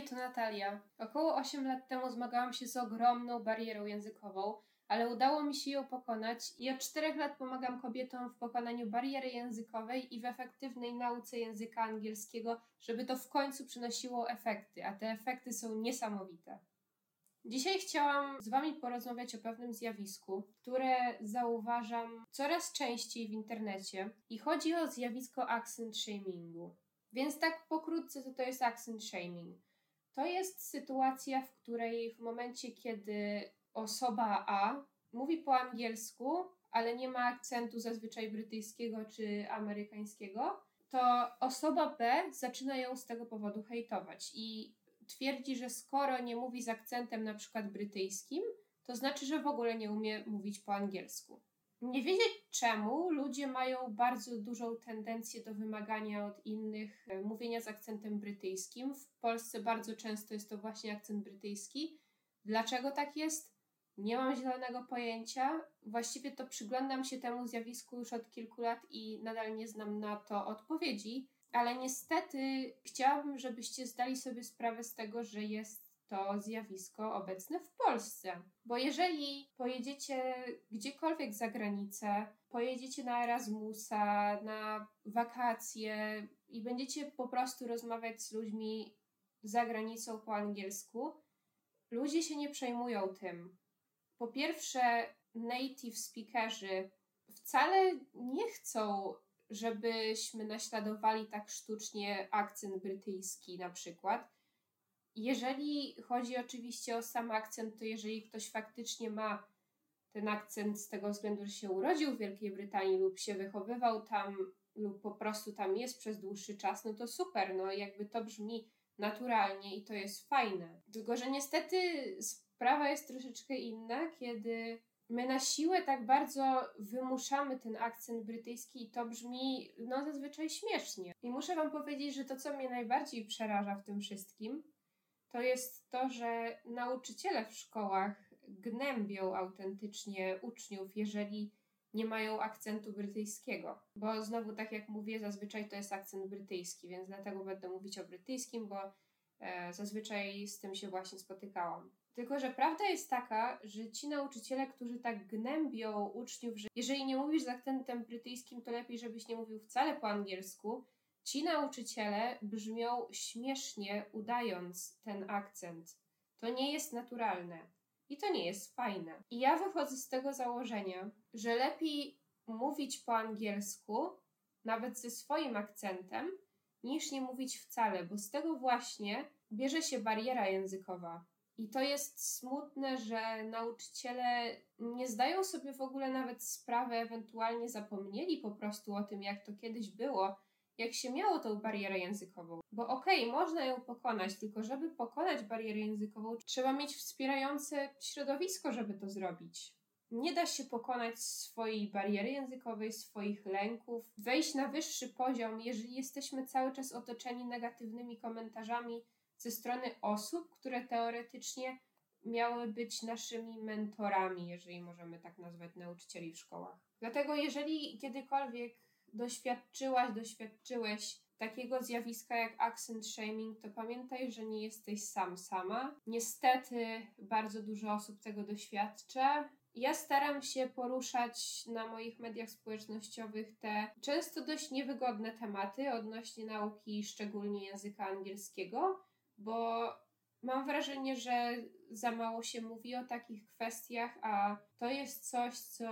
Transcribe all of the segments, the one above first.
Hej, to Natalia. Około 8 lat temu zmagałam się z ogromną barierą językową, ale udało mi się ją pokonać i od 4 lat pomagam kobietom w pokonaniu bariery językowej i w efektywnej nauce języka angielskiego, żeby to w końcu przynosiło efekty, a te efekty są niesamowite. Dzisiaj chciałam z Wami porozmawiać o pewnym zjawisku, które zauważam coraz częściej w internecie i chodzi o zjawisko accent shamingu. Więc tak pokrótce, co to jest accent shaming? To jest sytuacja, w której w momencie, kiedy osoba A mówi po angielsku, ale nie ma akcentu zazwyczaj brytyjskiego czy amerykańskiego, to osoba B zaczyna ją z tego powodu hejtować i twierdzi, że skoro nie mówi z akcentem na przykład brytyjskim, to znaczy, że w ogóle nie umie mówić po angielsku. Nie wiedzieć czemu ludzie mają bardzo dużą tendencję do wymagania od innych e, mówienia z akcentem brytyjskim. W Polsce bardzo często jest to właśnie akcent brytyjski. Dlaczego tak jest? Nie mam zielonego pojęcia. Właściwie to przyglądam się temu zjawisku już od kilku lat i nadal nie znam na to odpowiedzi, ale niestety chciałabym, żebyście zdali sobie sprawę z tego, że jest to zjawisko obecne w Polsce. Bo jeżeli pojedziecie gdziekolwiek za granicę, pojedziecie na Erasmusa, na wakacje i będziecie po prostu rozmawiać z ludźmi za granicą po angielsku, ludzie się nie przejmują tym. Po pierwsze, native speakerzy wcale nie chcą, żebyśmy naśladowali tak sztucznie akcent brytyjski na przykład jeżeli chodzi oczywiście o sam akcent, to jeżeli ktoś faktycznie ma ten akcent z tego względu, że się urodził w Wielkiej Brytanii lub się wychowywał tam lub po prostu tam jest przez dłuższy czas, no to super, no jakby to brzmi naturalnie i to jest fajne. Tylko, że niestety sprawa jest troszeczkę inna, kiedy my na siłę tak bardzo wymuszamy ten akcent brytyjski i to brzmi no zazwyczaj śmiesznie. I muszę wam powiedzieć, że to co mnie najbardziej przeraża w tym wszystkim, to jest to, że nauczyciele w szkołach gnębią autentycznie uczniów, jeżeli nie mają akcentu brytyjskiego. Bo znowu, tak jak mówię, zazwyczaj to jest akcent brytyjski, więc dlatego będę mówić o brytyjskim, bo e, zazwyczaj z tym się właśnie spotykałam. Tylko, że prawda jest taka, że ci nauczyciele, którzy tak gnębią uczniów, że jeżeli nie mówisz z akcentem brytyjskim, to lepiej, żebyś nie mówił wcale po angielsku, Ci nauczyciele brzmią śmiesznie, udając ten akcent. To nie jest naturalne i to nie jest fajne. I ja wychodzę z tego założenia, że lepiej mówić po angielsku, nawet ze swoim akcentem, niż nie mówić wcale, bo z tego właśnie bierze się bariera językowa. I to jest smutne, że nauczyciele nie zdają sobie w ogóle nawet sprawy, ewentualnie zapomnieli po prostu o tym, jak to kiedyś było jak się miało tą barierę językową. Bo okej, okay, można ją pokonać, tylko żeby pokonać barierę językową, trzeba mieć wspierające środowisko, żeby to zrobić. Nie da się pokonać swojej bariery językowej, swoich lęków, wejść na wyższy poziom, jeżeli jesteśmy cały czas otoczeni negatywnymi komentarzami ze strony osób, które teoretycznie miały być naszymi mentorami, jeżeli możemy tak nazwać nauczycieli w szkołach. Dlatego, jeżeli kiedykolwiek doświadczyłaś, doświadczyłeś takiego zjawiska jak accent shaming, to pamiętaj, że nie jesteś sam sama. Niestety bardzo dużo osób tego doświadcza. Ja staram się poruszać na moich mediach społecznościowych te często dość niewygodne tematy odnośnie nauki, szczególnie języka angielskiego, bo mam wrażenie, że za mało się mówi o takich kwestiach, a to jest coś, co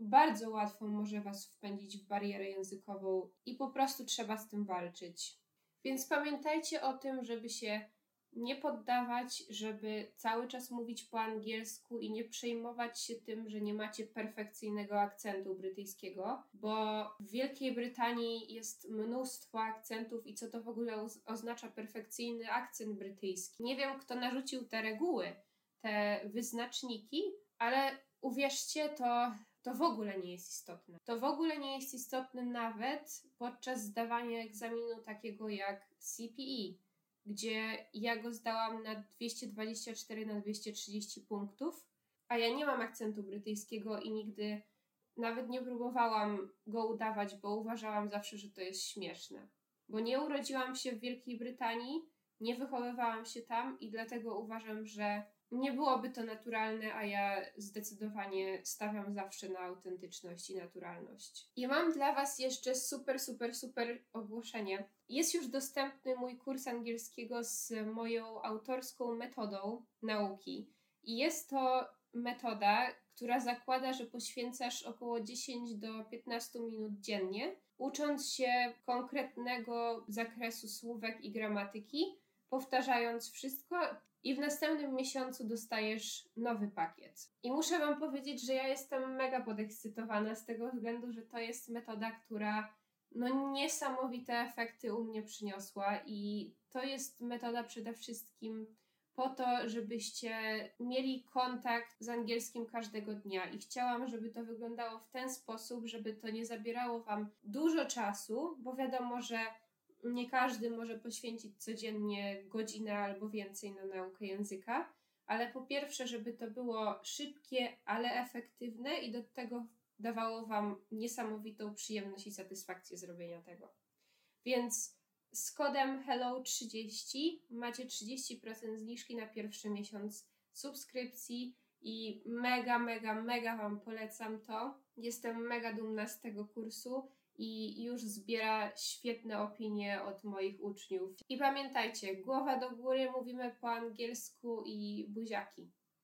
bardzo łatwo może Was wpędzić w barierę językową i po prostu trzeba z tym walczyć. Więc pamiętajcie o tym, żeby się nie poddawać, żeby cały czas mówić po angielsku i nie przejmować się tym, że nie macie perfekcyjnego akcentu brytyjskiego, bo w Wielkiej Brytanii jest mnóstwo akcentów i co to w ogóle oznacza perfekcyjny akcent brytyjski. Nie wiem, kto narzucił te reguły, te wyznaczniki, ale uwierzcie, to to w ogóle nie jest istotne. To w ogóle nie jest istotne nawet podczas zdawania egzaminu takiego jak CPE, gdzie ja go zdałam na 224 na 230 punktów, a ja nie mam akcentu brytyjskiego i nigdy nawet nie próbowałam go udawać, bo uważałam zawsze, że to jest śmieszne. Bo nie urodziłam się w Wielkiej Brytanii, nie wychowywałam się tam i dlatego uważam, że nie byłoby to naturalne, a ja zdecydowanie stawiam zawsze na autentyczność i naturalność. I mam dla Was jeszcze super, super, super ogłoszenie. Jest już dostępny mój kurs angielskiego z moją autorską metodą nauki. I jest to metoda, która zakłada, że poświęcasz około 10 do 15 minut dziennie, ucząc się konkretnego zakresu słówek i gramatyki, powtarzając wszystko, i w następnym miesiącu dostajesz nowy pakiet. I muszę Wam powiedzieć, że ja jestem mega podekscytowana z tego względu, że to jest metoda, która no niesamowite efekty u mnie przyniosła i to jest metoda przede wszystkim po to, żebyście mieli kontakt z angielskim każdego dnia i chciałam, żeby to wyglądało w ten sposób, żeby to nie zabierało Wam dużo czasu, bo wiadomo, że nie każdy może poświęcić codziennie godzinę albo więcej na naukę języka, ale po pierwsze, żeby to było szybkie, ale efektywne i do tego dawało Wam niesamowitą przyjemność i satysfakcję zrobienia tego. Więc z kodem HELLO30 macie 30% zniżki na pierwszy miesiąc subskrypcji i mega, mega, mega Wam polecam to. Jestem mega dumna z tego kursu i już zbiera świetne opinie od moich uczniów. I pamiętajcie, głowa do góry, mówimy po angielsku i buziaki.